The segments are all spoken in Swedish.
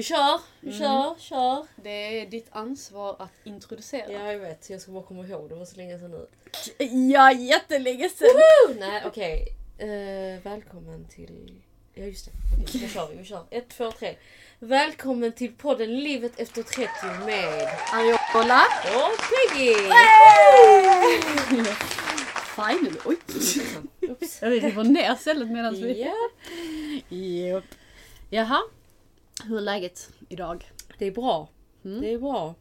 Vi kör, vi Mm. kör, kör. Det är ditt ansvar att introducera. Ja, jag vet. Jag ska bara komma ihåg. Det var så länge sedan nu. Ja, jättelänge sedan. Nej, okej. Eh, välkommen till... Ja, just det. Okej, nu kör vi. Vi kör. Ett, två, tre. Välkommen till podden Livet efter 30 med Ariola. och Peggy! Finally. Oj. Jag river ner stället medan vi... Ja, Japp. Jaha. Hur är läget idag? det är bra. Mm. Det är bra.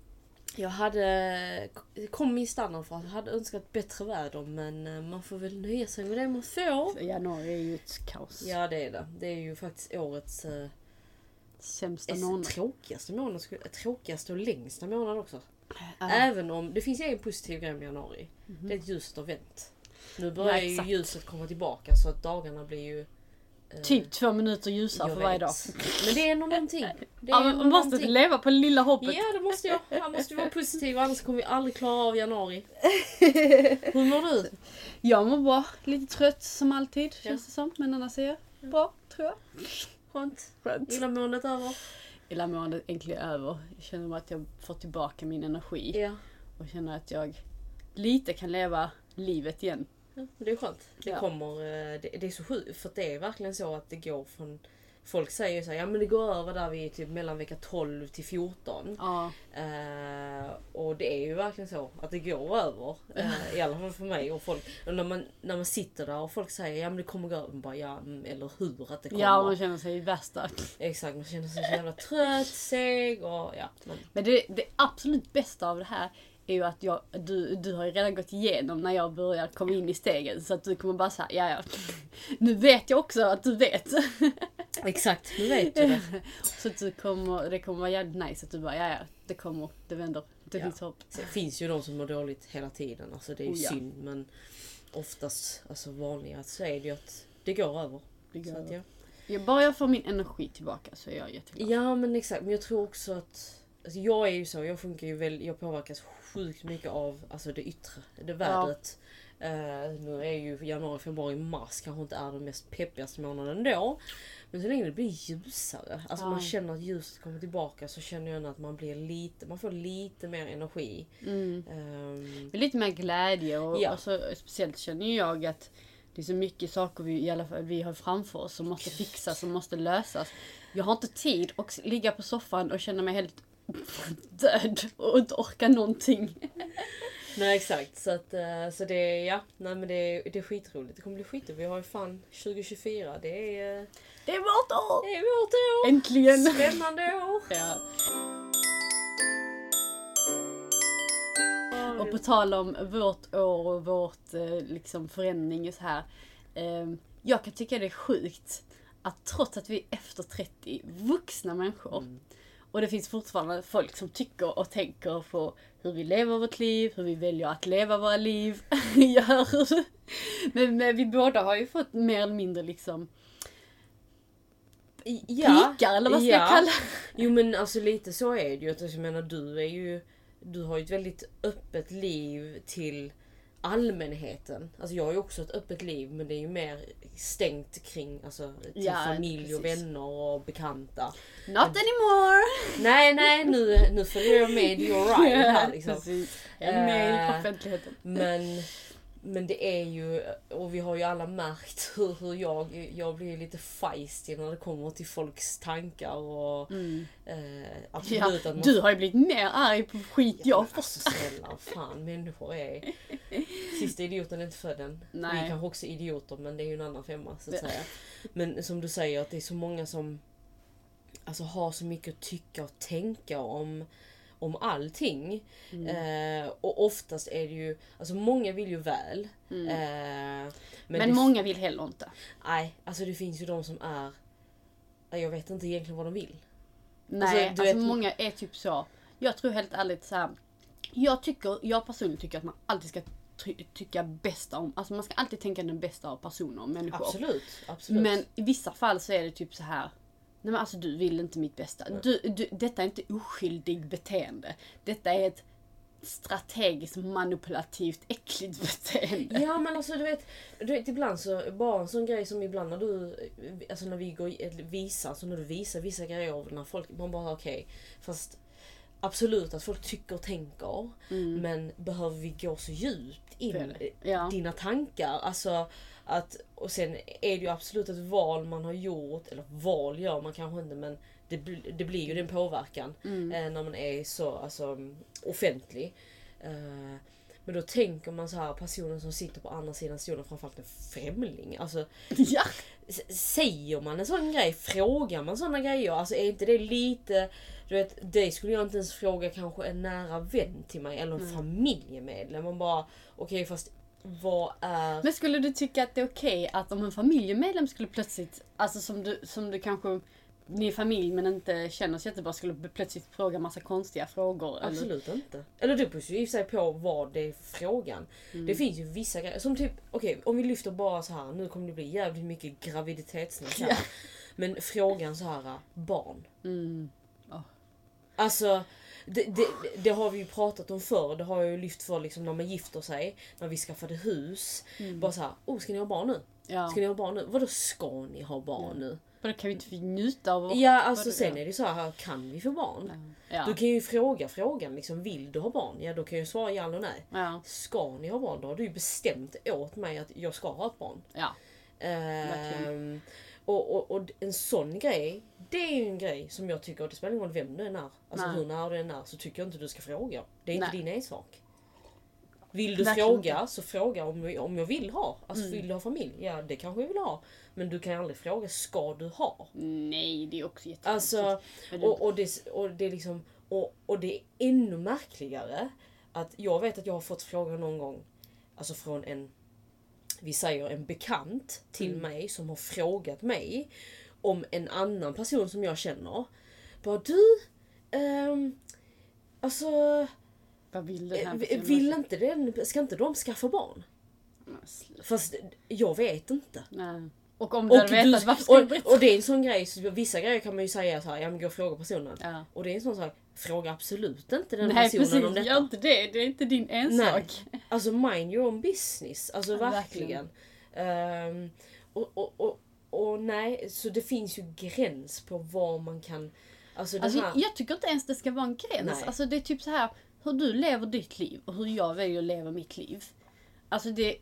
Jag hade... Kom min standard för att jag hade önskat bättre väder men eh, man får väl nöja sig med det man får. Januari är ju ett kaos. Ja det är det. Det är ju faktiskt årets eh, Sämsta månad. tråkigaste månad. Tråkigaste och längsta månad också. Ja. Även om det finns en positiv grej med januari. Det är ett ljust och vänt. Nu börjar Ja, ju ljuset komma tillbaka så att dagarna blir ju... eh, Typ två minuter ljusare jag för varje vet. dag. Men det är nog någonting. Det är Ja, man måste någonting. leva på det lilla hoppet. Ja det måste jag. Jag måste vara positiv annars kommer vi aldrig klara av januari. Hur mår du? Jag mår bra. Lite trött som alltid Ja. känns det som. Men annars är jag bra tror jag. Skönt. Skönt. Illamåendet över? Illamåendet äntligen över. Jag känner att jag får tillbaka min energi. Ja. Och känner att jag lite kan leva livet igen. Ja. Det är skönt. Det Ja. kommer... eh, Det, det är så sjukt för det är verkligen så att det går från... Folk säger ju så här, ja men det går över där vid typ mellan vecka 12 till 14. Ja. Eh, och det är ju verkligen så att det går över. eh, I alla fall för mig och folk. Och när, man, när man sitter där och folk säger ja men det kommer gå över. Man bara ja mm, eller hur att det kommer. Ja, man känner sig värsta. Exakt, man känner sig så jävla trött, seg och ja. Men, Men det, det absolut bästa av det här är ju att jag, du, du har ju redan gått igenom när jag börjar komma in i stegen. Så att du kommer bara säga ja ja. Nu vet jag också att du vet. exakt, nu vet du det. Så att du kommer, det kommer vara jävligt nice att du bara ja ja. Det kommer, det vänder. Det Ja. finns hopp. Sen finns ju de som mår dåligt hela tiden. Alltså det är ju Oh, ja. synd men oftast, alltså vanligast så är det ju att det går över. Det Så går. att, ja. Ja, bara jag får min energi tillbaka så är jag jätteglad. ja men exakt, men jag tror också att Alltså jag är ju så, jag funkar ju väl, jag påverkas sjukt mycket av alltså det yttre, det vädret. Eh, nu är ju januari, februari, mars kanske inte är den mest peppigaste månaden då. Men så länge det blir ljusare, alltså Ja. man känner att ljuset kommer tillbaka så känner jag att man blir lite, man får lite mer energi. Mm. Är lite mer glädje och Ja. alltså, speciellt känner jag att det är så mycket saker vi, i alla fall, vi har framför oss som måste fixas, som måste lösas. Jag har inte tid att ligga på soffan och känna mig helt död och inte orka någonting. Nej exakt, så, att, eh, så det är, ja, nej men det är, det är skitroligt. Det kommer bli skitroligt. Vi har ju fan 2024, det är, eh, Det är vårt år! det är vårt år! Äntligen! Spännande år! Ja. Och på tal om vårt år och vårt eh, liksom förändring och så här. Eh, jag kan tycka det är sjukt att trots att vi är efter 30 vuxna människor Mm. Och det finns fortfarande folk som tycker och tänker på hur vi lever vårt liv, hur vi väljer att leva våra liv. gör. Men, men vi båda har ju fått mer eller mindre liksom pikar eller vad ska jag ja. kalla Jo men alltså lite så är det ju. Att, Jag menar du är ju, du har ju ett väldigt öppet liv till allmänheten. Alltså jag har ju också ett öppet liv men det är ju mer stängt kring alltså, till Ja, familj och precis. vänner och bekanta. Not anymore! Nej nej nu, nu följer jag med your ride här liksom. Precis. Jag är med i offentligheten. Men, men det är ju, och vi har ju alla märkt hur, hur jag, jag blir lite feisty när det kommer till folks tankar och Mm. eh, Ja, man du har ju blivit mer arg på skit jag men får. alltså snälla, fan människor är... Sista idioten är inte född än. Nej. Vi kanske också är idioter men det är ju en annan femma så att säga. Men som du säger att det är så många som alltså, har så mycket att tycka och tänka om, om allting. Mm. Eh, och oftast är det ju, alltså många vill ju väl. Mm. Eh, Men, det, många vill heller inte. Nej, alltså det finns ju de som är... Jag vet inte egentligen vad de vill. Nej, du alltså, vet- många är typ så. Jag tror helt ärligt så här. Jag tycker, jag personligen tycker att man alltid ska ty- tycka bästa om, alltså man ska alltid tänka den bästa av personer och människor. Absolut, absolut. Men i vissa fall så är det typ så här. Nej men alltså du vill inte mitt bästa. Du, du, detta är inte oskyldig beteende. Detta är ett strategiskt manipulativt äckligt beteende. Ja men alltså du vet, du vet ibland så, bara en sån grej som ibland när du, alltså när vi går, visar, alltså när du visar vissa grejer av när folk, man bara okej, fast Absolut att folk tycker och tänker, men behöver vi gå så djupt in i ja. dina tankar? Alltså att, och sen är det ju absolut ett val man har gjort, eller val gör man kanske inte men det, det blir ju den påverkan Mm. eh, när man är så alltså, offentlig. Eh, men då tänker man så här personen som sitter på andra sidan stolen, framförallt en främling. Alltså, Ja. säger man en sån grej? Frågar man såna grejer? Alltså är inte det lite... Du vet, det skulle jag inte ens fråga kanske en nära vän till mig eller en Mm. familjemedlem. Man bara, okej fast vad är... Men skulle du tycka att det är okej att om en familjemedlem skulle plötsligt, alltså som du, som du kanske, ni är familj men inte känner så jättebra, skulle plötsligt fråga massa konstiga frågor? Eller? Absolut inte. Eller det beror ju i och för sig på vad det är frågan. Mm. Det finns ju vissa grejer, som typ, okej om vi lyfter bara så här nu kommer det bli jävligt mycket graviditetssnack här. Men frågan så här barn. Mm. Alltså, det, det, det har vi ju pratat om förr. Det har jag ju lyft för liksom när man gifter sig, när vi skaffade hus. Bara så här, oh ska ni ha barn nu? Mm. Ja. Ska ni ha barn nu? Vadå ska ni ha barn nu? Men då kan vi inte njuta av Ja alltså sen är det så här, kan vi få barn? Ja. Du kan ju fråga frågan liksom, vill du ha barn? Ja då kan jag svara ja eller nej. Ja. Ska ni ha barn? Då har du ju bestämt åt mig att jag ska ha ett barn. ja. Ehm, och, och, och en sån grej, det är ju en grej som jag tycker, det spelar ingen roll vem du än är. Alltså Nej. hur nära du än är så tycker jag inte du ska fråga. Det är inte Nej. din ensak. Vill du Verkligen fråga så fråga om, om jag vill ha. Alltså Mm. vill du ha familj? Ja det kanske jag vill ha. Men du kan aldrig fråga, ska du ha? Nej, det är också jättekonstigt. Alltså, och, och, det, och det är liksom, och, och det är ännu märkligare att jag vet att jag har fått frågan någon gång, alltså från en, vi säger en bekant till Mm. mig som har frågat mig om en annan person som jag känner. Bara du, ehm, alltså Vad vill den här eh, personen? vill inte den, ska inte de skaffa barn? Fast jag vet inte. Nej. Och om du hade vetat, varför skulle du och, berätta? och det är en sån grej, så vissa grejer kan man ju säga så här, ja men gå och fråga personen. Ja. Och det är en sån sak, fråga absolut inte den Nej personen precis, om detta. gör inte det. Det är inte din ensak. Alltså mind your own business. Alltså Ja, verkligen. Ehm, och, och, och, och nej, så det finns ju gräns på vad man kan... Alltså Alltså, här... jag tycker inte ens det ska vara en gräns. Nej. Alltså, det är typ så här hur du lever ditt liv och hur jag väljer att leva mitt liv. Alltså det,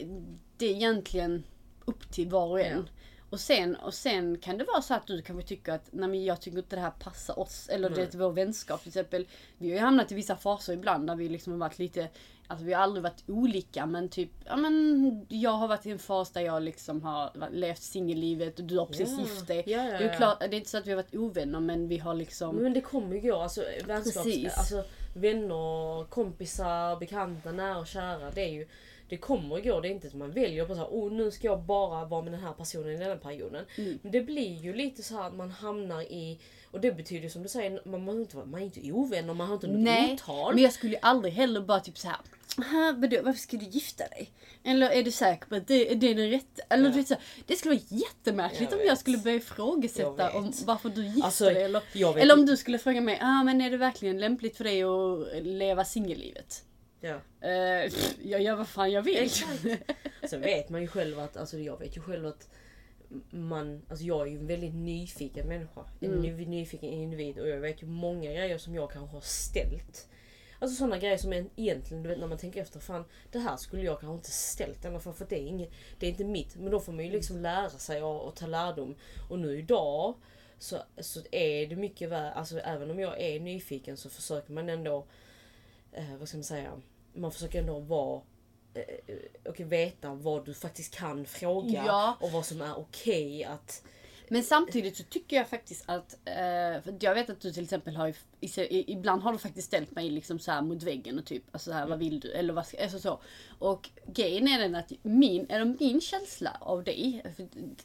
det är egentligen upp till var och en. Och, sen, och sen kan det vara så att du kanske tycker att nej men jag tycker inte det här passar oss. Eller det är vår vänskap till exempel. Vi har ju hamnat i vissa faser ibland där vi liksom har varit lite Alltså vi har aldrig varit olika men typ, ja men jag har varit i en fas där jag liksom har levt singellivet och du har precis Ja. gift dig. Ja, ja, Det är klart, det är inte så att vi har varit ovänner men vi har liksom Men det kommer ju gå. Alltså, vänskaps, Precis. alltså, vänner, kompisar, bekanta, nära och kära. Det, är ju, det kommer gå. Det är inte att man väljer på så här, oh, nu ska jag bara vara med den här personen i den här perioden. Mm. Men det blir ju lite så att man hamnar i... Och det betyder som du säger, man, man, inte, man är inte ovänner, man har inte något Nej, otal. men jag skulle aldrig heller bara typ såhär "Aha, vadå, varför ska du gifta dig? Eller är du säker på att det, det är den rätta? Eller Ja. du vet, så det skulle vara jättemärkligt om jag skulle börja ifrågasätta om varför du gifter Alltså, dig. Eller, eller om du skulle fråga mig, ah, men är det verkligen lämpligt för dig att leva singellivet? Ja. Uh, jag gör vad fan jag vill. Sen vet man ju själv att, alltså jag vet ju själv att man, alltså jag är ju en väldigt nyfiken människa. En Mm. ny, nyfiken individ och jag vet ju många grejer som jag kanske har ställt. Alltså sådana grejer som en, egentligen, du vet när man tänker efter, fan det här skulle jag kanske inte ställt ända för, för det, är inget, det är inte mitt. Men då får man ju liksom lära sig och, och ta lärdom. Och nu idag så, så är det mycket väl, alltså även om jag är nyfiken så försöker man ändå, eh, vad ska man säga, man försöker ändå vara eh, och veta vad du faktiskt kan fråga Ja. och vad som är okej att... Men samtidigt så tycker jag faktiskt att, eh, för jag vet att du till exempel har, ibland har du faktiskt ställt mig liksom så här mot väggen och typ, alltså så här, vad vill du? Eller vad ska, alltså så. Och grejen är den att min, eller min känsla av dig,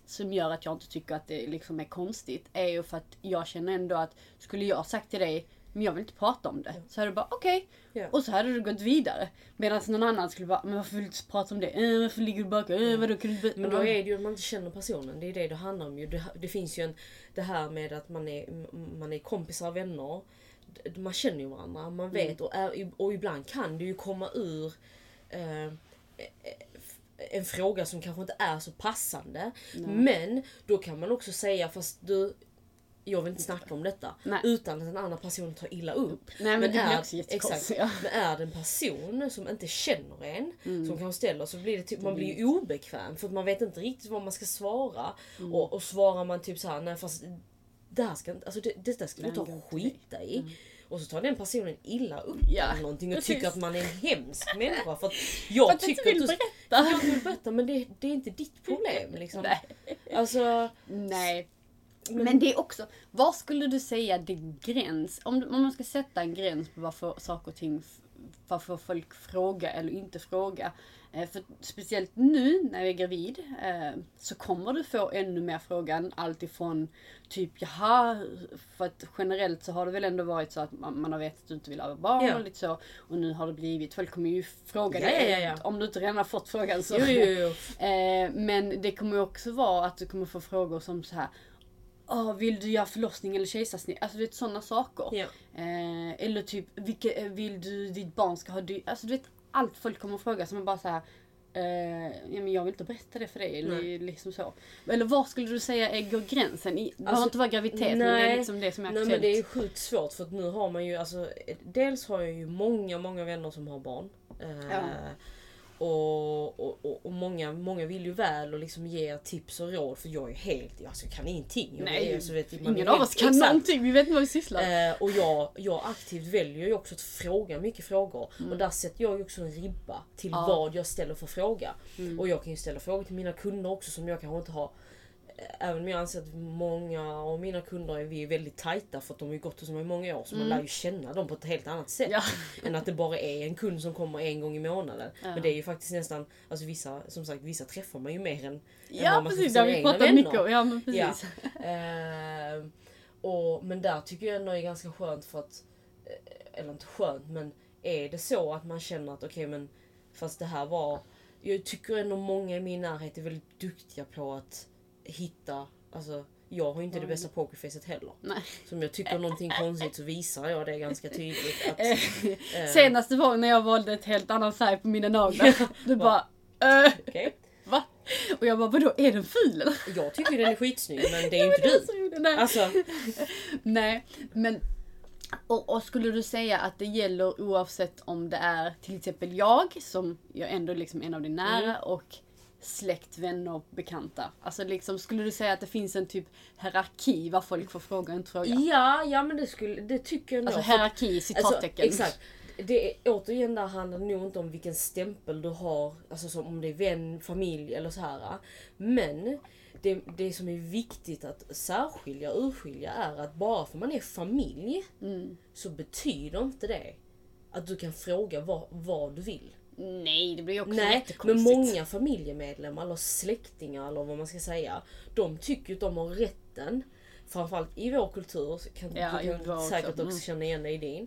som gör att jag inte tycker att det liksom är konstigt, är ju för att jag känner ändå att skulle jag sagt till dig men jag vill inte prata om det. Så hade du bara okej. Ja. Och så hade du gått vidare. Medan någon annan skulle bara, men varför vill du inte prata om det? Eh, varför ligger du baka? Eh, vadå, kan du be-" Men då är det ju att man inte känner personen. Det är det det handlar om. ju. Det, det finns ju en, det här med att man är, man är kompisar, vänner. d- man känner ju varandra, man vet och, är, och ibland kan det ju komma ur eh, eh, en fråga som kanske inte är så passande. Men då kan man också säga fast du jag vill inte snacka om detta. Nej. Utan att den andra personen tar illa upp. Nej, men det blir är, också exakt, ja. men är det en person som inte känner en, Mm. som kanske ställer så blir det typ, man blir ju obekväm för att man vet inte riktigt vad man ska svara. Mm. Och, och svarar man typ så här, nej fast det här ska inte, alltså det, det där ska du ta och skita i. Och så tar den personen illa upp Ja, eller någonting och tycker att man är en hemsk människa. För att jag För att tycker vill att du, berätta. Jag vill berätta men det, det är inte ditt problem liksom. Nej. Alltså, Nej. Men det är också, vad skulle du säga din gräns? Om, om man ska sätta en gräns på varför saker och ting, varför folk frågar eller inte frågar. Eh, för speciellt nu när jag är gravid eh, så kommer du få ännu mer frågan. Alltifrån typ jaha, för att generellt så har det väl ändå varit så att man, man har vetat att du inte vill ha barn Ja. och lite så. Och nu har det blivit, folk kommer ju fråga Ja, dig. ja. Om du inte redan har fått frågan så. jo, jo, jo. Eh, men det kommer också vara att du kommer få frågor som så här. "Åh, vill du göra förlossning eller kejsarsnitt? Alltså du vet sådana saker. Ja. Eh, eller typ, vilka, eh, vill du ditt barn ska ha dy- Alltså du vet allt folk kommer att fråga som är bara så här. Eh, ja, men jag vill inte berätta det för dig. Eller, Nej. liksom så. Eller var skulle du säga är, går gränsen? I, det behöver Alltså, inte vara graviditet men det är nej. liksom det som är Nej aktuellt. men det är ju sjukt svårt för att nu har man ju alltså Dels har jag ju många, många vänner som har barn. Eh, Ja. Och, och, och, många, många vill ju väl och liksom ger tips och råd för jag är helt, alltså jag kan ingenting. Jag Nej, är, så vet, man Ingen av oss kan exakt. någonting, vi vet inte vad vi sysslar med. Eh, och jag, jag aktivt väljer ju också att fråga mycket frågor. Mm. Och där sätter jag ju också en ribba till Ja. vad jag ställer för fråga. Mm. Och jag kan ju ställa frågor till mina kunder också som jag kanske inte har Även om jag anser att många av mina kunder är, vi är väldigt tajta för att de har gått hos mig i många år så man lär ju känna dem på ett helt annat sätt. Mm. Ja. Än att det bara är en kund som kommer en gång i månaden. Ja. Men det är ju faktiskt nästan, alltså vissa, som sagt vissa träffar man ju mer än, än Ja vad man precis, träffar sina vi egna mycket om. Ja men precis. Ja. Eh, och, men där tycker jag ändå är ganska skönt för att, eh, eller inte skönt men är det så att man känner att okej men fast det här var, jag tycker ändå många i min närhet är väldigt duktiga på att hitta, alltså jag har inte det bästa pokerfacet heller. Nej. Så om jag tycker någonting konstigt så visar jag det ganska tydligt. Att, Eh, eh, Senaste var när jag valde ett helt annan färg på mina naglar. Du bara äh, okej. va? Och jag bara vadå är den ful eller? Jag tycker den är skitsnygg men det är ju inte Det är du. den. Alltså, Nej men och, och skulle du säga att det gäller oavsett om det är till exempel jag som jag ändå liksom en av de nära Mm. och släkt, vänner, bekanta. Alltså liksom skulle du säga att det finns en typ hierarki vad folk får fråga och inte fråga? ja, ja men det, skulle, det tycker jag nog. Alltså hierarki Alltså, citattecken. exakt. Det är, återigen där handlar det nog inte om vilken stämpel du har, alltså som om det är vän, familj eller så här. Men det, det som är viktigt att särskilja och urskilja är att bara för man är familj Mm. så betyder inte det att du kan fråga vad, vad du vill. Nej det blir ju också Nej, men jättekonstigt. många familjemedlemmar eller släktingar eller vad man ska säga. De tycker att de har rätten, framförallt i vår kultur, kan Ja, du kan också. säkert också Mm. känna igen dig i din.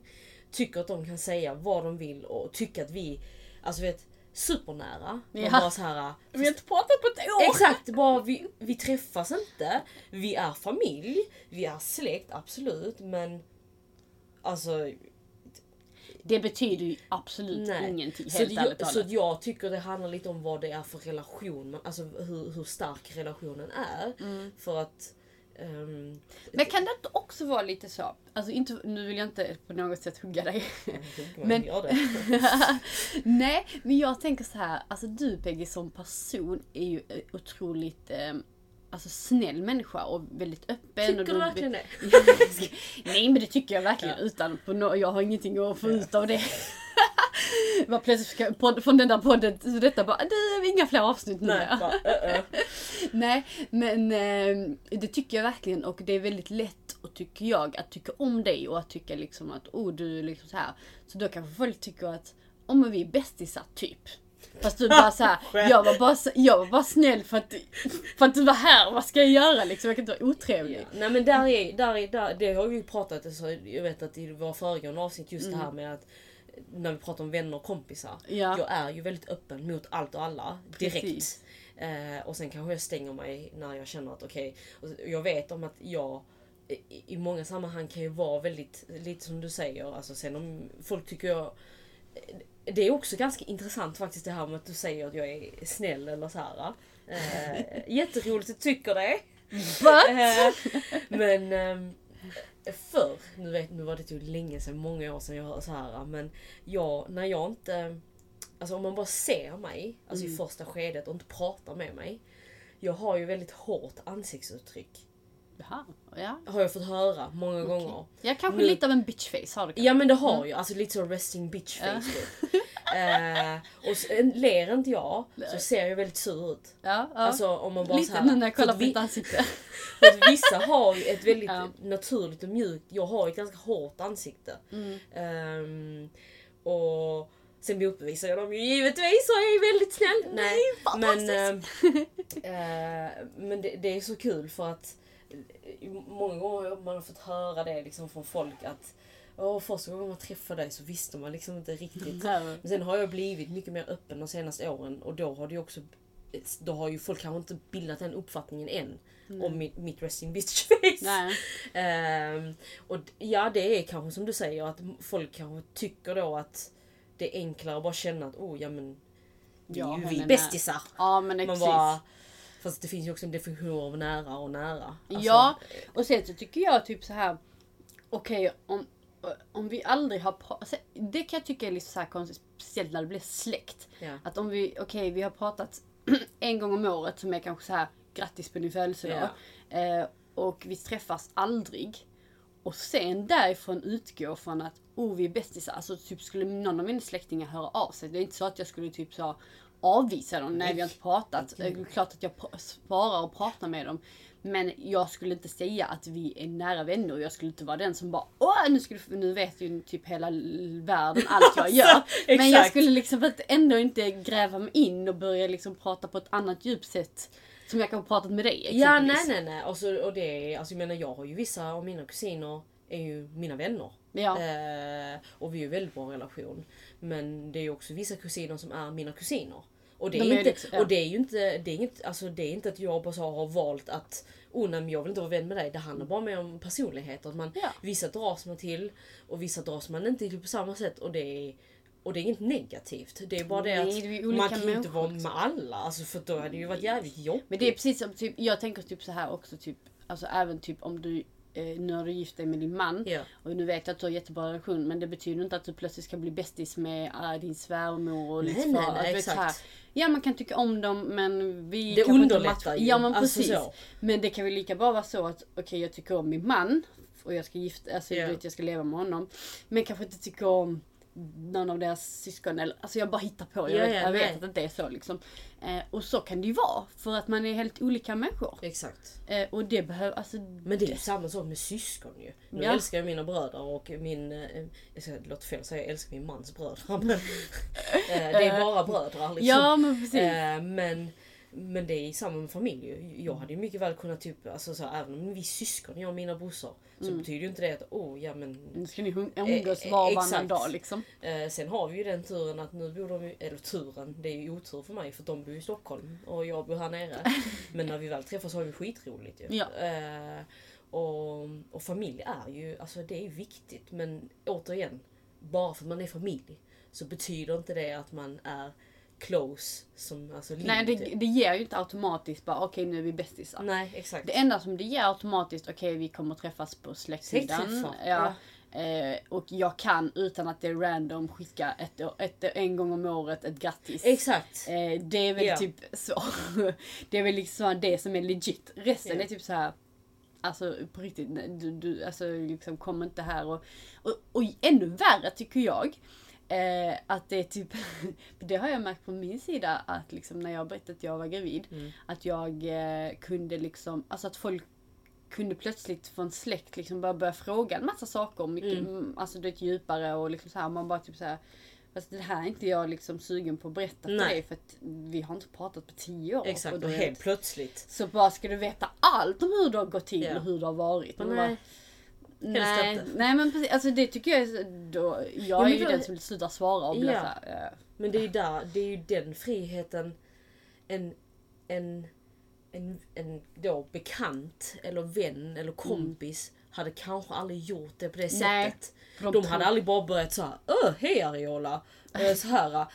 Tycker att de kan säga vad de vill och tycker att vi, alltså vet, supernära. Ja. bara så här, Vi har inte pratat på ett år! Exakt, bara vi, vi träffas inte. Vi är familj, vi är släkt, absolut. Men alltså Det betyder ju absolut Nej. ingenting Så, helt det, så talat. att jag tycker det handlar lite om vad det är för relation, man, alltså hur, hur stark relationen är. Mm. För att... ehm, Men kan det inte också vara lite så? Alltså inte, nu vill jag inte på något sätt hugga dig. Men- det. Nej, men jag tänker så här. Alltså du Peggy som person är ju otroligt eh, alltså, snäll människa och väldigt öppen. Tycker och du verkligen det? Nej men det tycker jag verkligen Ja. utan på no- jag har ingenting att få ut av det. Bara plötsligt podd, från den där podden, så detta bara, det inga fler avsnitt nu. Nej, bara, uh, uh. Nej, men eh, det tycker jag verkligen och det är väldigt lätt och tycker jag att tycka om dig och att tycka liksom att oh du är liksom så här. Så då kanske folk tycker att om men vi är bästisar typ. Fast du bara såhär, jag var bara, jag var bara snäll för att, för att du var här, vad ska jag göra liksom? Jag kan inte vara otrevlig. Nej men där är, där är, där, det har vi ju pratat alltså, jag vet att i våra föregående avsnitt just det här med att när vi pratar om vänner och kompisar. Mm. Ja. Jag är ju väldigt öppen mot allt och alla direkt. Precis. Eh, och sen kanske jag stänger mig när jag känner att okej, och jag vet om att jag i, i många sammanhang kan ju vara väldigt, lite som du säger, alltså sen om folk tycker jag det är också ganska intressant faktiskt det här med att du säger att jag är snäll eller så här. Eh, jätteroligt att du tycker det. Eh, men eh, förr, nu, vet, nu var det ju länge sedan, många år sedan jag hörde så här. Men jag, när jag inte... Alltså om man bara ser mig, alltså i första skedet och inte pratar med mig. Jag har ju väldigt hårt ansiktsuttryck. Jaha, ja. Har jag fått höra många gånger. Ja, kanske Nu- lite av en bitchface har du kanske. Ja men det har jag, alltså lite så resting bitch face typ. eh, Och så, ler inte jag så ser jag väldigt sur ut. Ja, ja. Alltså om man bara lite så här, nu när jag kollar på ditt ansikte. För att vissa har ju ett väldigt Ja. naturligt och mjukt, jag har ett ganska hårt ansikte. Mm. Ehm, och sen motbevisar jag dem ju givetvis och är väldigt snäll. Nej, men ehm, eh, men det, det är så kul för att många gånger har man fått höra det liksom från folk att Åh, första gången man träffade dig så visste man liksom inte riktigt. Men sen har jag blivit mycket mer öppen de senaste åren och då har det också då har ju folk kanske inte bildat den uppfattningen än om mitt, mitt resting bitch face. Ehm, och ja, det är kanske som du säger att folk kanske tycker då att det är enklare att bara känna att oh ja men vi är ju vi bästisar. Ja men Man precis. bara, fast det finns ju också en definition av nära och nära. Alltså, Ja, och sen så tycker jag typ så här. Okej, om, om vi aldrig har pratat. Det kan jag tycka är lite så här konstigt. Speciellt när det blir släkt. Ja. Att om vi, okej vi har pratat en gång om året som är kanske så här grattis på din födelsedag. Eh, och vi träffas aldrig. Och sen därifrån utgå från att oh vi är bästisar. Alltså typ skulle någon av mina släktingar höra av sig. Det är inte så att jag skulle typ så avvisa dem. Nej vi har inte pratat. Det är klart att jag svarar och pratar med dem. Men jag skulle inte säga att vi är nära vänner och jag skulle inte vara den som bara åh nu, skulle, nu vet ju typ hela världen allt jag gör. Men jag skulle liksom ändå inte gräva mig in och börja liksom prata på ett annat djupsätt. Som jag kanske pratat med dig Ja nej exempelvis. nej nej. Alltså, och det är, alltså, jag menar jag har ju vissa av mina kusiner är ju mina vänner. Ja. Eh, och vi har ju väldigt bra relation. Men det är ju också vissa kusiner som är mina kusiner. Och det De är, inte, liksom- ja. och det är ju inte, det är inget, alltså det är inte att jag bara så har valt att oh, nej, jag vill inte vara vän med dig. Det handlar bara mer om personligheter. Att man, Ja. Vissa dras man till och vissa dras man inte till på samma sätt. Och det är, och det är inget negativt. Det är bara det Nej, det att man kan ju inte vara med alla. Alltså, för då hade det ju varit jävligt jobbigt. Men det är precis som typ, jag tänker typ så här också typ, alltså även typ om du nu har du gift dig med din man Ja. och nu vet jag att du har jättebra relation men det betyder inte att du plötsligt ska bli bästis med äh, din svärmor och Nej, nej, för, nej, vet, exakt. här, Ja man kan tycka om dem men vi Det underlättar ju. Ja men Alltså precis. så. Men det kan väl lika bra vara så att okej jag tycker om min man och jag ska gifta, alltså Ja. du vet, jag ska leva med honom. Men kanske inte tycker om någon av deras syskon eller alltså jag bara hittar på. Jag, Ja, vet, ja, jag vet att det inte är så liksom. Eh, och så kan det ju vara för att man är helt olika människor. Exakt. Eh, och det behöver, alltså. Men det är samma sak med syskon ju. Nu Ja. älskar jag mina bröder och min... eh, det låter fel att säga jag älskar min mans bröder. Men, eh, det är bara bröder liksom. Ja men precis. Eh, men, men det är samma med familj. Jag hade ju mycket väl kunnat typ, alltså så, här, även om vi är syskon, jag och mina brorsor. Så Mm. betyder ju inte det att oh ja men nu ska ni hum- umgås Eh, eh, var och varannan dag liksom. Eh, sen har vi ju den turen att nu bor de eller turen, det är ju otur för mig för de bor i Stockholm och jag bor här nere. Men när vi väl träffas har vi skitroligt ju. Ja. Eh, och, och familj är ju, alltså det är viktigt men återigen, bara för att man är familj så betyder inte det att man är close som alltså Nej liv, det, typ. det ger ju inte automatiskt bara okej nu är vi bästisar. Nej exakt. Det enda som det ger automatiskt, okej vi kommer träffas på släktsidan. Släktträffar, Ja. Eh, och jag kan utan att det är random skicka ett, ett, en gång om året ett grattis. Exakt. Eh, det är väl Ja. typ så. det är väl liksom det som är legit. Resten Ja. är typ så här. Alltså på riktigt, nej, du, du alltså, liksom, kom inte här och, och, och ännu värre tycker jag. Eh, att det är typ, det har jag märkt på min sida att liksom när jag berättade att jag var gravid. Mm. Att jag eh, kunde liksom, alltså att folk kunde plötsligt från släkt liksom bara börja fråga en massa saker. Mycket, mm. Alltså det djupare och liksom så här, man bara typ så här. Fast det här är inte jag liksom sugen på att berätta för dig för att vi har inte pratat på tio år. Exakt och och då är helt plötsligt. Så bara ska du veta allt om hur det har gått till Ja. och hur det har varit. Och bara, nej, nej men precis, alltså det tycker jag är då, jag men är ju då- den som slutar svara och blir Ja. så här, eh, Men det är ju där, det är ju den friheten en, en, en, en då bekant eller vän eller kompis hade kanske aldrig gjort det på det Nej, sättet. de hade aldrig bara börjat såhär, öh hej Ariola. Eh, Så här.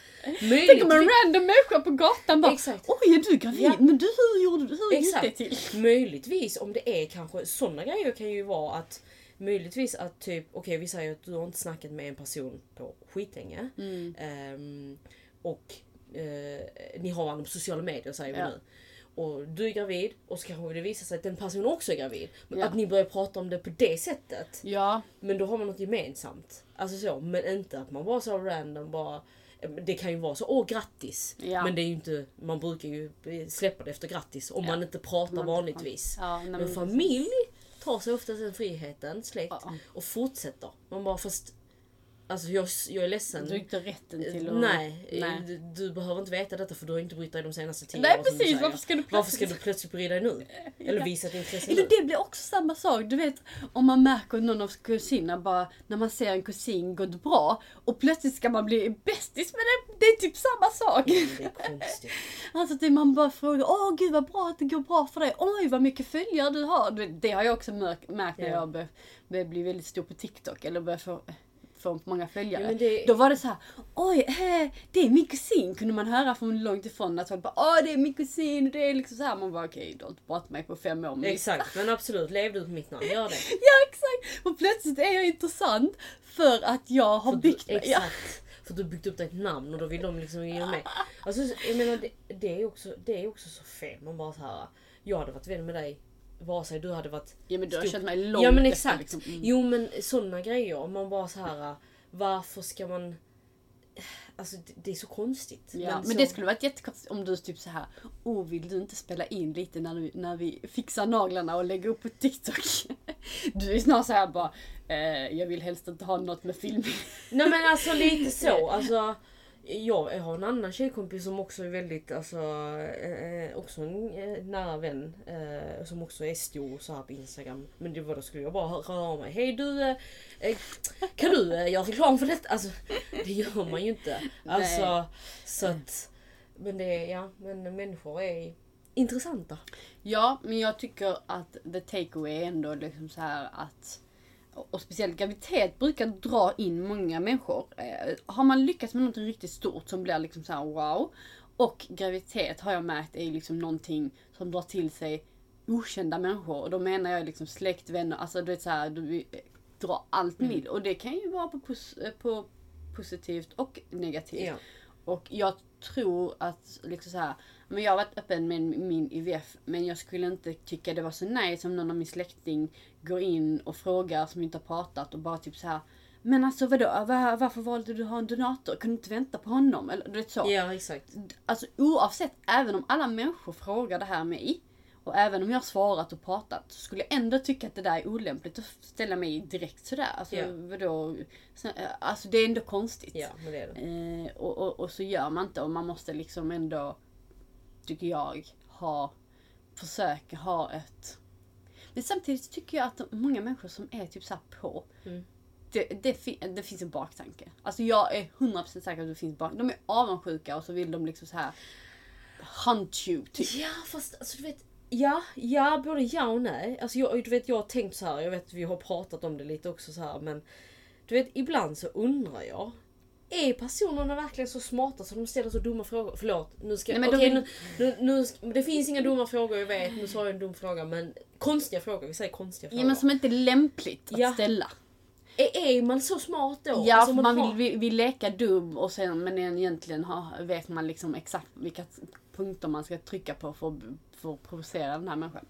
Tänk om en random människa på gatan bara Exakt. Oj är du gravid? Ja. Men du hur gjorde du? Hur gick det till? Möjligtvis om det är kanske sådana grejer kan ju vara att Möjligtvis att typ, okej vi säger att du har inte snackat med en person på skitlänge. Mm. Ehm, och eh, ni har varandra på sociala medier säger vi Ja. nu. Och du är gravid och så kanske det visar sig att den personen också är gravid. Ja. Att ni börjar prata om det på det sättet. Ja, Men då har man något gemensamt. Alltså så, men inte att man bara så random bara det kan ju vara så, åh grattis! Ja. Men det är ju inte, man brukar ju släppa det efter grattis om Ja. man inte pratar Man vanligtvis. ja Men men familj tar sig ofta den friheten, släkt, Ja. och fortsätter. Man bara fast, alltså jag, jag är ledsen. Du har inte rätten till att... Nej, Nej. Du, du behöver inte veta detta för du har inte brytt dig de senaste tio Nej åren du precis, varför ska du Varför ska plötsligt- du plötsligt bry dig nu? Eller visa ett intresse Eller nu? det blir också samma sak, du vet om man märker någon av kusinerna bara när man ser en kusin gå bra och plötsligt ska man bli bästis med det, det är typ samma sak. Det är konstigt. Alltså att man bara frågar åh gud vad bra att det går bra för dig, oj vad mycket följare du har. Det har jag också märkt, när Ja. jag började bli väldigt stor på TikTok eller börjar få, få många följare. Ja, det- Då var det så här, oj eh, det är min kusin kunde man höra från långt ifrån att folk bara åh det är min kusin, det är liksom så här man bara okej du har inte pratat med mig på fem år. men Exakt, men absolut, lev ut mitt namn, gör det. Ja exakt! Och plötsligt är jag intressant för att jag har För byggt du, mig. Exakt. För du har byggt upp dig ett namn och då vill de liksom ge med. Alltså, jag menar, det, det, är också, det är också så fel. Man bara så här. Jag hade varit vän med dig vare sig du hade varit... ja men du har stor- känt mig långt Ja men efter, exakt. liksom. Mm. Jo men sådana grejer. Man bara så här. Varför ska man... Alltså det, är så konstigt. Ja, men så, det skulle varit jättekonstigt om du typ så här. Åh, vill du inte spela in lite när, du, när vi fixar naglarna och lägger upp på TikTok? Du är snarare så här bara, eh, jag vill helst inte ha något med filmning. Nej men alltså lite så. Alltså, jag, jag har en annan tjejkompis som också är väldigt, alltså, eh, också en eh, nära vän. Eh, som också är stor så här på Instagram. Men det var då skulle jag bara röra av mig. Hej du, eh, eh, kan du eh, göra reklam för detta? Alltså, det gör man ju inte. Alltså, Nej. så att, men det, ja, men människor är intressanta. Ja, men jag tycker att the takeaway är ändå liksom så här att och speciellt graviditet brukar dra in många människor. Eh, har man lyckats med något riktigt stort som blir liksom så här wow. Och graviditet har jag märkt är liksom någonting som drar till sig okända människor. Och då menar jag liksom släkt, vänner, alltså du vet så här, du eh, drar allt Mm. med. Och det kan ju vara på, pos- eh, på positivt och negativt. Ja. Och jag tror att liksom så här, men jag har varit öppen med min IVF men jag skulle inte tycka det var så nice om någon av min släkting går in och frågar som inte har pratat och bara typ så här. Men alltså vadå, var, varför valde du att ha en donator? Kunde du inte vänta på honom? Eller du vet så. Ja exakt. Alltså oavsett, även om alla människor frågar det här mig och även om jag har svarat och pratat så skulle jag ändå tycka att det där är olämpligt att ställa mig direkt sådär. Alltså Ja. vadå? Så, eh, Alltså det är ändå konstigt. Ja men det är det. Eh, och, och, och så gör man inte och man måste liksom ändå, tycker jag, ha, försöka ha ett... Men samtidigt tycker jag att många människor som är typ så här på, Mm. det, det, det finns en baktanke. Alltså jag är 100% säker att det finns bak De är avundsjuka och så vill de liksom så här hunt you typ. Ja fast alltså du vet Ja, ja både ja och nej. Alltså jag, du vet jag har tänkt så här, jag vet vi har pratat om det lite också så här men Du vet ibland så undrar jag är personerna verkligen så smarta så de ställer så dumma frågor? Förlåt, nu ska Nej, men de nu, nu, nu, Det finns inga dumma frågor, jag vet. Nu sa jag en dum fråga men konstiga frågor, vi säger konstiga frågor. Ja men som inte är lämpligt att Ja. ställa. är, är man så smart då? Ja, Alltså, för man har- vill, vill, leka dum och sen, men egentligen har, vet man liksom exakt vilka punkter man ska trycka på för, att- för att provocera den här människan.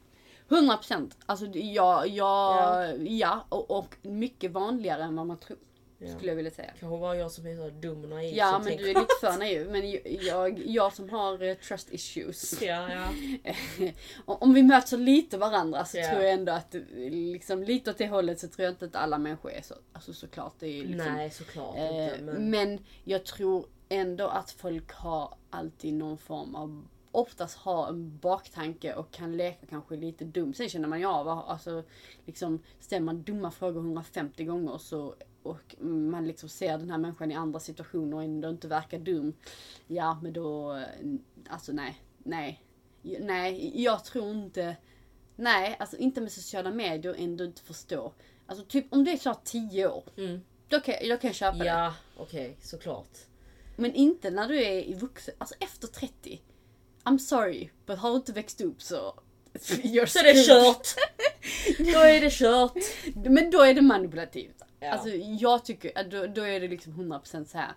100 procent. Alltså ja, ja, ja. och, och mycket vanligare än vad man tror. Ja. Skulle jag vilja säga. Kanske bara jag som är så dum och naiv Ja men du är lite för naiv. Men jag, jag som har eh, trust issues. Ja, ja. Om vi möter lite varandra så Ja. tror jag ändå att liksom, lite åt det hållet så tror jag inte att alla människor är så. Alltså såklart det är liksom Nej såklart Eh, inte men... men jag tror ändå att folk har alltid någon form av Oftast har en baktanke och kan leka kanske lite dum. Sen känner man ju av, alltså liksom ställer man dumma frågor 150 gånger så och man liksom ser den här människan i andra situationer och ändå inte verkar dum. Ja men då, alltså nej, nej. Nej, jag tror inte Nej, alltså inte med sociala medier och ändå inte förstå. Alltså typ om du är här 10 år. Mm. Då kan, då kan jag köpa det. Ja, okej, såklart. Men inte när du är i vuxen, alltså efter 30. I'm sorry, but har du inte växt upp så... You're Så det är screwed. kört! Då är det kört. Men då är det manipulativt. Ja. Alltså jag tycker att då, då är det liksom 100% så här.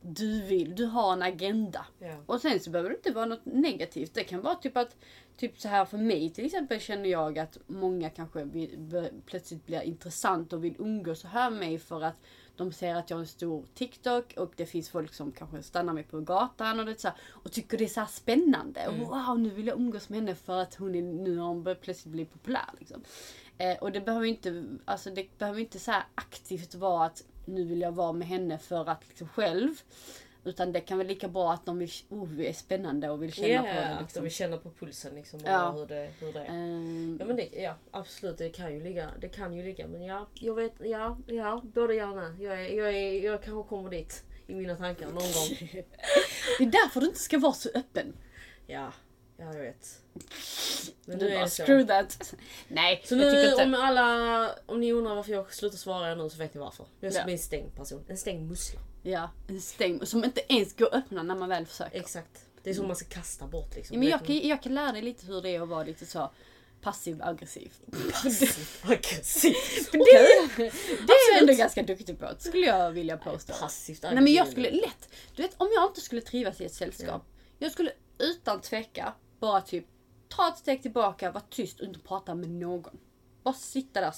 Du vill, du har en agenda. Ja. Och sen så behöver det inte vara något negativt. Det kan vara typ att, typ så här för mig till exempel känner jag att många kanske vill, plötsligt blir intressant och vill umgås här med mig för att de ser att jag har en stor TikTok och det finns folk som kanske stannar mig på gatan och, det så här, och tycker det är så här spännande. Och wow, nu vill jag umgås med henne för att hon är, nu har hon plötsligt bli populär. Liksom. Eh, och det behöver inte, alltså det behöver inte så aktivt vara att nu vill jag vara med henne för att liksom själv. Utan det kan väl lika bra att de vill, oh, det är spännande och vill känna Ja, på det. att Liksom. de vill känna på pulsen liksom. Och Ja. hur, det, hur det är. Ehm, Ja men det, ja absolut det kan ju ligga. Det kan ju ligga. Men ja, jag vet, ja, ja, både gärna. Jag, är, jag, är, jag kanske kommer dit i mina tankar någon gång. det är därför du inte ska vara så öppen. Ja, ja jag vet. Men Du nu är bara, det så. screw that. Nej, Så jag tycker nu inte. om alla, om ni undrar varför jag slutar svara er nu så vet ni varför. Jag är Ja. som en stängd person. En stängd mussla. Ja, en stäng som inte ens går att öppna när man väl försöker. Exakt. Det är som man ska kasta bort liksom. Ja, men jag, kan, jag kan lära dig lite hur det är att vara lite så passiv aggressiv. Passivt aggressiv. För det, det är jag ändå ganska duktig på, skulle jag vilja påstå. Passivt Nej men jag skulle lätt, du vet om jag inte skulle trivas i ett sällskap. Jag skulle utan tveka bara typ ta ett steg tillbaka, vara tyst och inte prata med någon. Bara sitta där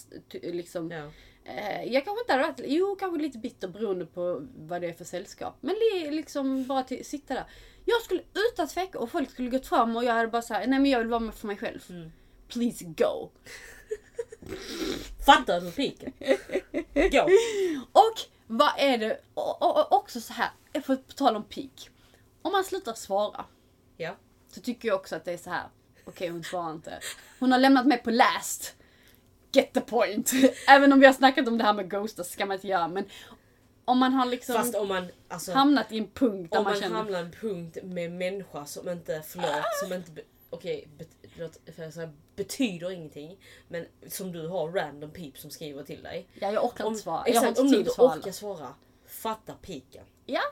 liksom. Ja. Eh, jag kanske inte hade varit, jo kanske lite bitter beroende på vad det är för sällskap. Men li, liksom bara till, sitta där. Jag skulle utan tveka och folk skulle gått fram och jag hade bara sagt nej men jag vill vara med för mig själv. Mm. Please go. Fattar du piken? Gå! Och vad är det, och, och, och också så här, för på tal om peak. Om man slutar svara Ja. så tycker jag också att det är så här. okej hon svarar inte. Hon har lämnat mig på last. Get the point. Även om vi har snackat om det här med ghosta så ska man inte göra men om man har liksom Fast om man, alltså, hamnat i en punkt där om man, man känner hamnar i en punkt med människa som inte, förlåt, som inte, okej, bet, för jag säga, betyder ingenting. Men som du har random pip som skriver till dig. ja, jag orkar Om, inte svara. Exakt, inte om du inte orkar svara, fatta piken. Ja,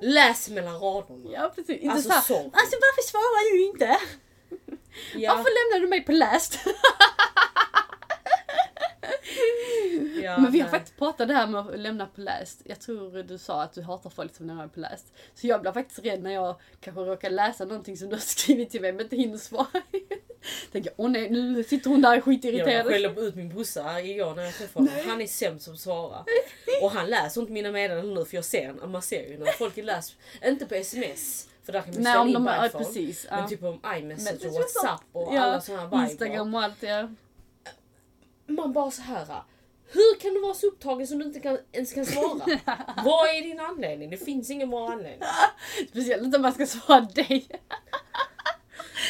Läs mellan raderna. ja precis. Inte Alltså, så här, sorry. alltså varför svarar du inte? Ja, Varför lämnar du mig på last? ja, Men vi har nej. faktiskt pratat det här med att lämna på läst. Jag tror du sa att du hatar folk som lämnar på läst. Så jag blir faktiskt rädd när jag kanske råkar läsa någonting som du har skrivit till mig men inte hinner svara. Tänker åh nej nu sitter hon där är Jag skitirriterad. skällde ut min brorsa igår när jag träffade honom. Han är sämst som svarar. Och han läser inte mina meddelanden nu för jag ser, man ser ju när folk läser, inte på sms. För där kan man Nej ställa om in de är, iPhone. precis. Men Ja. typ om iMessage och WhatsApp och Ja, alla sådana viber. Instagram och allt ja. Man bara så här. Hur kan du vara så upptagen som du inte kan, ens kan svara? Vad är din anledning? Det finns ingen bra anledning. Speciellt inte om man ska svara dig.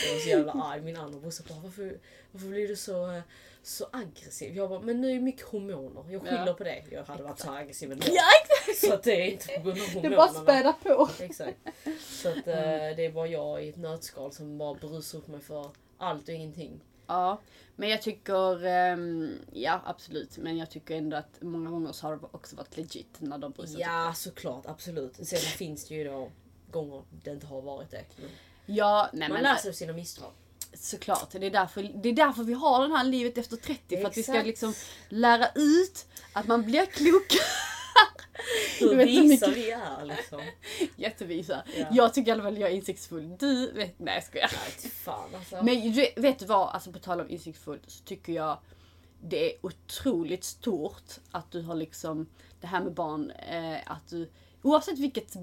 Jag var så jävla arg. Min andra brorsa bara varför, varför blir du så, så aggressiv? Jag bara men nu är det mycket hormoner. Jag skyller Ja. på det. Jag hade varit så aggressiv ändå. Ja exakt! Så att det är inte på grund av Det hormonerna. är bara späda på. Exakt. Så att eh, det är bara jag i ett nötskal som bara brusar upp mig för allt och ingenting. Ja, men jag tycker, ehm, ja absolut, men jag tycker ändå att många gånger så har det också varit legit när de brusat upp. Ja såklart, absolut. Sen finns det ju då gånger det inte har varit det. Men Ja, nej man men lär sig av sina misstag. såklart. Det är, därför, det är därför vi har det här livet efter 30. För att vi ska liksom lära ut att man blir klok. Hur visa vi är liksom. Jättevisa. Ja. Jag tycker i alla fall jag är insiktsfull. Du vet, nej jag skojar. Nej fan alltså. Men vet du vad, alltså på tal om insiktsfull så tycker jag det är otroligt stort att du har liksom det här med barn, eh, att du oavsett vilket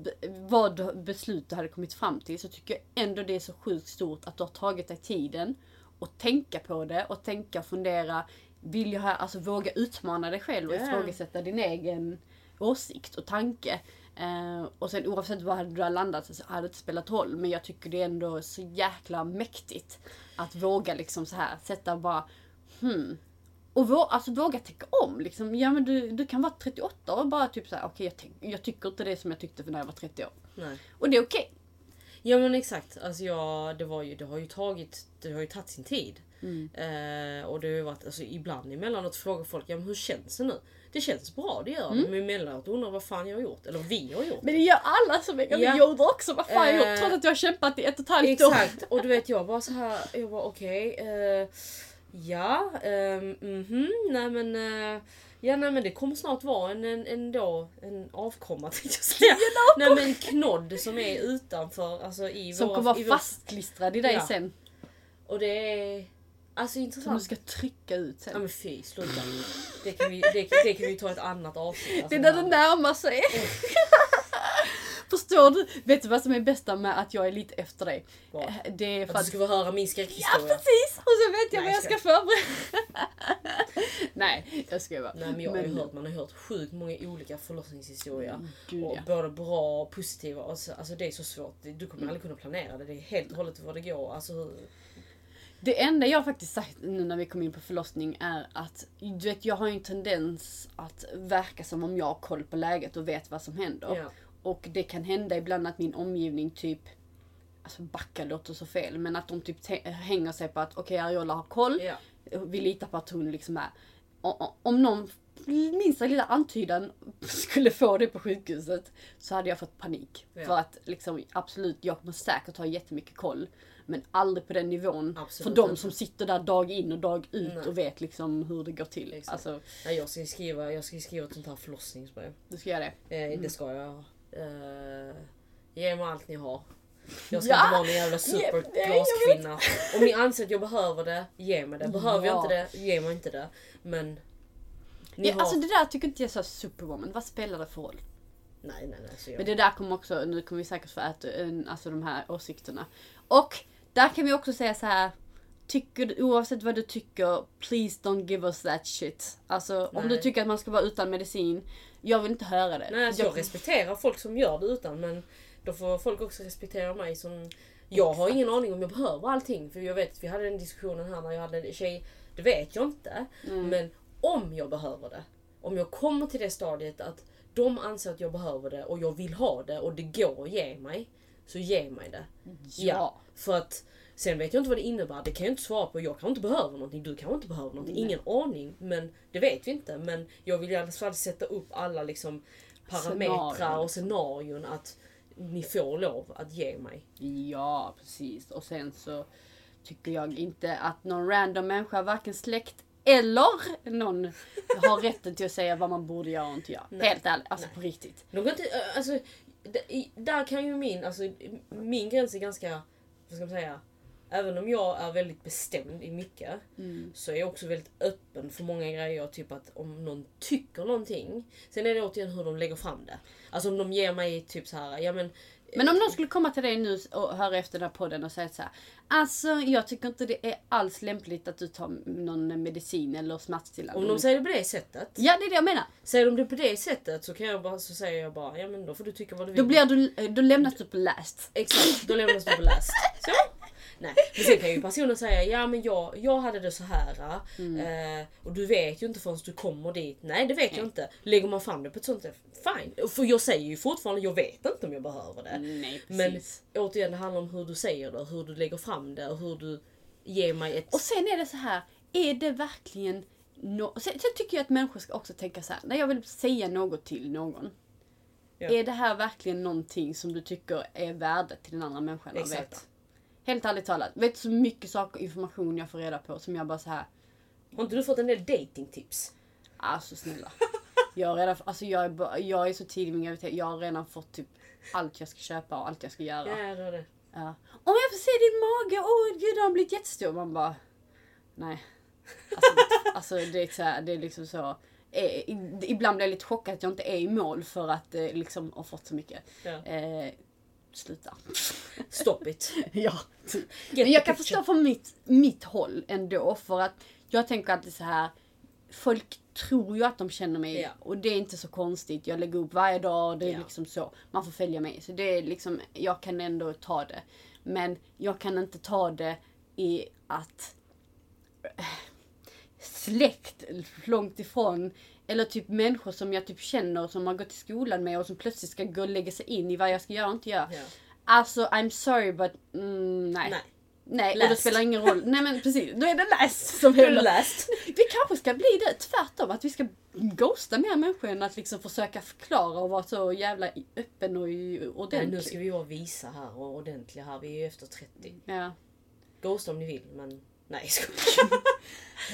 vad beslut du hade kommit fram till så tycker jag ändå det är så sjukt stort att du har tagit dig tiden och tänka på det och tänka och fundera. Vill jag alltså våga utmana dig själv och ifrågasätta din egen åsikt och tanke. Eh, och sen oavsett vad du har landat så hade det inte spelat roll. Men jag tycker det är ändå så jäkla mäktigt att våga liksom så här sätta bara hmm. Och vå, alltså våga tänka om. Liksom. Ja, men du, du kan vara 38 och bara typ så här, okej jag, tänk- jag tycker inte det som jag tyckte för när jag var 30 år. Nej. Och det är okej. Ja men exakt. Alltså jag, det, var ju, det har ju tagit det har ju tagit sin tid. Mm. Eh, och det har ju varit, alltså, ibland emellanåt frågar folk ja, men hur känns det nu? Det känns bra, det gör det. Mm. Men emellanåt undrar vad fan jag har gjort. Eller vi har gjort. Men det gör alla som är Ja. gravid också. Vad fan har jag gjort? Eh, Trots att jag har kämpat i ett och ett halvt år. Exakt, och du vet jag bara så här, jag bara okej. eh, ja, um, mhm, nej men. eh, ja nej men det kommer snart vara en, en, en, då, en avkomma tänkte jag säga. Nej men en knodd som är utanför, alltså i Som våra, kommer vara vår- fastklistrad i dig Ja. sen. Och det är alltså Som du intressant. ska trycka ut Ja sen. men fy, sluta. Det kan vi, det, det kan vi ta ett annat avsnitt. Det Alltså, är när det närmar sig. Förstår du? Vet du vad som är bästa med att jag är lite efter dig? Vad? Eh, Det är för Att du ska få höra min Ja skräckhistoria. precis! Och så vet jag Nej, vad jag ska förbereda. Nej, jag skojar bara. Nej men jag har ju Men- hört, man har hört sjukt många olika förlossningshistorier. Mm, Gud, och ja. Både bra och positiva. Alltså det är så svårt. Du kommer aldrig kunna planera det. Det är helt och hållet vad det går. Alltså, hur- Det enda jag faktiskt sagt nu när vi kom in på förlossning är att du vet, jag har ju en tendens att verka som om jag har koll på läget och vet vad som händer. ja. Och det kan hända ibland att min omgivning typ Alltså backa låter så fel men att de typ hänger sig på att okej Ariola har koll. Ja. Vi litar på att hon liksom är. Om någon minsta lilla antydan skulle få det på sjukhuset så hade jag fått panik. Ja. För att liksom absolut, jag kommer säkert ha jättemycket koll. Men aldrig på den nivån. Absolut för de som sitter där dag in och dag ut Nej. och vet liksom hur det går till. Exakt. Alltså, Nej, jag ska skriva, jag ska skriva ett sånt här förlossningsbrev. du ska göra det. Eh, Mm. Det ska jag. Eh, ge mig allt ni har. Jag ska Ja! inte vara någon jävla jag superglaskvinna. Om ni anser att jag behöver det, ge mig det. Behöver jag Ja. inte det, ge mig inte det. Men ni Ja, har... Alltså det där tycker inte jag är så superwoman. Vad spelar det för roll? nej, nej, nej. Så jag... Men det där kommer också, nu kommer vi säkert få äta alltså de här åsikterna. Och där kan vi också säga så här. Tycker oavsett vad du tycker, please don't give us that shit. Alltså om Nej. du tycker att man ska vara utan medicin, jag vill inte höra det. Nej, alltså jag respekterar folk som gör det utan men då får folk också respektera mig som... Jag har ingen aning om jag behöver allting. För jag vet, vi hade den diskussionen här när jag hade en tjej. Det vet jag inte. Mm. Men om jag behöver det. Om jag kommer till det stadiet att de anser att jag behöver det och jag vill ha det och det går att ge mig. Så ge mig det. Ja. För att sen vet jag inte vad det innebär. Det kan jag inte svara på. Jag kan inte behöva någonting. Du kan inte behöva någonting. Ingen aning. Men det vet vi inte. Men jag vill i alla fall sätta upp alla liksom parametrar Scenarion, och scenarion att ni får lov att ge mig. Ja, precis. Och sen så tycker jag inte att någon random människa, varken släkt eller någon, har rätten till att säga vad man borde göra och inte göra. Nej. Helt ärligt, alltså på riktigt. Äh, alltså, där kan ju min, alltså, min gräns är ganska, vad ska man säga, även om jag är väldigt bestämd i mycket Mm. så är jag också väldigt öppen för många grejer. Typ att om någon tycker någonting. Sen är det återigen hur de lägger fram det. Alltså om de ger mig typ så här, ja men Men om någon skulle komma till dig nu och höra efter den här podden och säga så här. Alltså jag tycker inte det är alls lämpligt att du tar någon medicin eller smärtstillande. om de säger det på det sättet. Ja det är det jag menar. Säger de det på det sättet så kan jag bara, så säger jag bara, ja men då får du tycka vad du vill. Då, blir du, då lämnas du på last. Exakt, då lämnas du på läst. Så. Nej, men sen kan ju personen säga ja men jag, jag hade det så här eh, och du vet ju inte förrän du kommer dit. Nej det vet jag inte. Lägger man fram det på ett sånt sätt, fine. För jag säger ju fortfarande jag vet inte om jag behöver det. Nej Men återigen det handlar om hur du säger det, hur du lägger fram det och hur du ger mig ett... Och sen är det så här. Är det verkligen no sen, sen tycker jag att människor ska också tänka så här. När jag vill säga något till någon. Ja. Är det här verkligen någonting som du tycker är värdet till den andra människan att veta? Helt ärligt talat. Vet du så mycket saker information jag får reda på som jag bara så här. Har inte du fått en del datingtips? Alltså snälla. Jag, redan, alltså jag, är, bara- jag är så tidig i min graviditet. Jag har redan fått typ allt jag ska köpa och allt jag ska göra. Ja, det. Ja. Om jag får se din mage, åh gud den har blivit jättestor. Man bara, nej. Alltså, alltså det, är så här, det är liksom så. Eh, ibland blir jag lite chockad att jag inte är i mål för att eh, liksom ha fått så mycket. Ja. Eh, sluta. Stop it. ja. Get Men jag kan förstå från mitt, mitt håll ändå för att jag tänker alltid så här. Folk tror ju att de känner mig Ja. och det är inte så konstigt. Jag lägger upp varje dag och det är Ja. liksom så. Man får följa mig. Så det är liksom, jag kan ändå ta det. Men jag kan inte ta det i att eh, släkt långt ifrån eller typ människor som jag typ känner som har gått i skolan med och som plötsligt ska gå och lägga sig in i vad jag ska göra och inte göra. Ja. Alltså I'm sorry but mm, nej. Nej. Nej, och det Läst. spelar ingen roll. Nej men precis, då är det läst som gäller. läst? Vi kanske ska bli det tvärtom, att vi ska ghosta mer människor än att liksom försöka förklara och vara så jävla öppen och Nej, ordentlig. nu ska vi vara visa här och ordentliga här. Vi är ju efter 30. Ja. Ghosta om ni vill men nej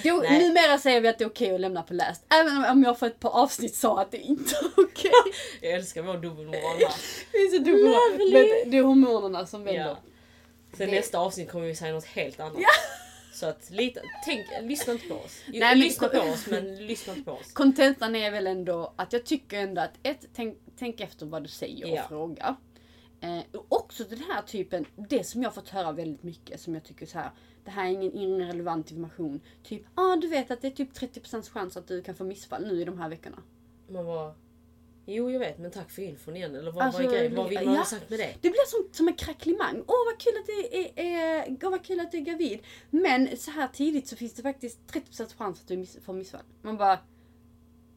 jag Nej. numera säger vi att det är okej att lämna på läst. Även om jag för ett par avsnitt sa att det inte är okej. Jag älskar vår dubbelmoral. Det är så. Lovely. Men Det är hormonerna som vänder. Ja. Sen Det- nästa avsnitt kommer vi säga något helt annat. Så att lita, tänk, lyssna inte på oss. Nej, men- lyssna på oss men lyssna inte på oss. Kontentan är väl ändå att jag tycker ändå att ett, tänk, tänk efter vad du säger och Ja. fråga. Eh, och också den här typen, det som jag fått höra väldigt mycket som jag tycker så här. Det här är ingen, ingen relevant information. Typ, ja ah, du vet att det är typ 30% chans att du kan få missfall nu i de här veckorna. Man bara, jo jag vet men tack för infon igen. Eller vad, Alltså, vad är grejen? Vad vill man ja. ha sagt med det? Det blir som, som en kracklimang. Åh vad kul att du är, är, åh, vad kul att du är gravid. Men så här tidigt så finns det faktiskt 30% chans att du miss, får missfall. Man bara...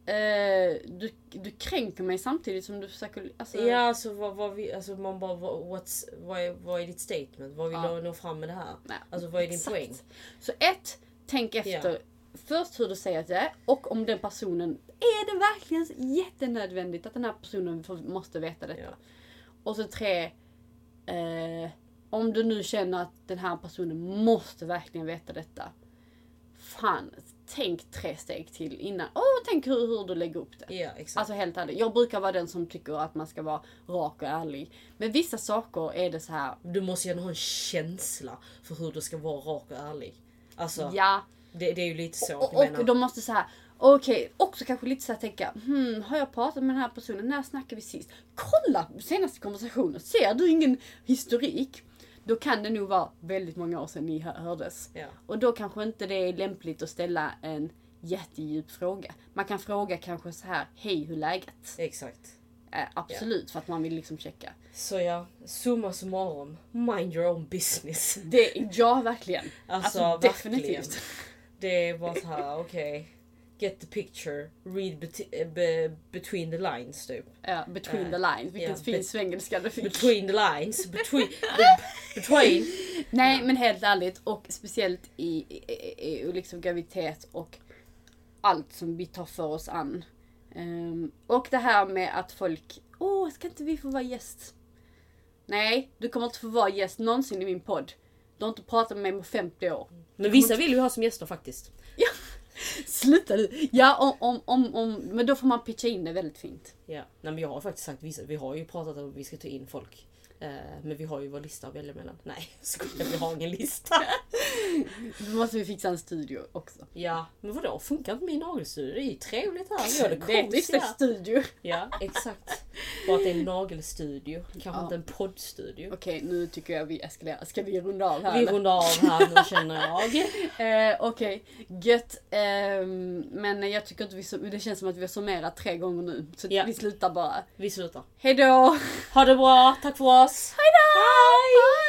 Eh, du, du kränker mig samtidigt som du försöker... Alltså, Ja alltså vad, vad vi, alltså man bara, vad, what's, vad, är, vad är ditt statement? Vad vill Ja. du nå fram med det här? Nej, Alltså vad är din exakt. poäng? Så ett, tänk efter först hur du säger att det är och om den personen, är det verkligen jättenödvändigt att den här personen får, måste veta detta? Ja. Och så tre, eh, om du nu känner att den här personen måste verkligen veta detta. Fan, tänk tre steg till innan. Och tänk hur, hur du lägger upp det. Ja exakt. Alltså helt ärligt, jag brukar vara den som tycker att man ska vara rak och ärlig. Men vissa saker är det så här. du måste ju ändå ha en känsla för hur du ska vara rak och ärlig. Alltså ja, det, det är ju lite så och, menar. och de måste så här. Okej, också kanske lite så här tänka, hmm, har jag pratat med den här personen? När snackade vi sist? Kolla senaste konversationen, ser du ingen historik? Då kan det nog vara väldigt många år sedan ni hö- hördes. Ja. Och då kanske inte det är lämpligt att ställa en jättedjup fråga. Man kan fråga kanske så här, hej hur är läget? Exakt. Eh, absolut, för att man vill liksom checka. Så ja, summa summarum. Mind your own business. Det, ja, verkligen. Alltså, Alltså, verkligen. definitivt. Det var så här, okej. Get the picture, read bet- eh, be- between the lines typ. Ja, between Eh, the lines. Vilken ja, fin svengelska du fick. Between the lines, between... be- between. Nej men helt ärligt och speciellt i, i, i, i liksom graviditet och allt som vi tar för oss an. Ehm, och det här med att folk, åh ska inte vi få vara gäst? Nej, du kommer inte få vara gäst någonsin i min podd. Du har inte pratat med mig på 50 år. Men vissa vill ju ha som gäster faktiskt. Sluta du! Ja, om, om, om, om, men då får man pitcha in det väldigt fint. Ja. Nej men jag har faktiskt sagt vissa, vi har ju pratat om att vi ska ta in folk. Eh, men vi har ju vår lista att välja mellan. Nej, skojar, vi har ingen lista. Då måste vi fixa en studio också. Ja, men vadå? Funkar inte min nagelstudio? Det är ju trevligt här. Vi har det Det är studio. Ja, exakt. Bara att det är en nagelstudio. Kanske Ja. inte en poddstudio. Okej, nu tycker jag vi eskalerar. Ska vi runda av här Vi eller? rundar av här nu känner jag. Eh, Okej, gött. Ehm, men jag tycker inte vi, det känns som att vi har summerat tre gånger nu. Så Ja. vi slutar bara. Vi slutar. Hejdå! Ha det bra, tack för oss! Hejdå! Hej!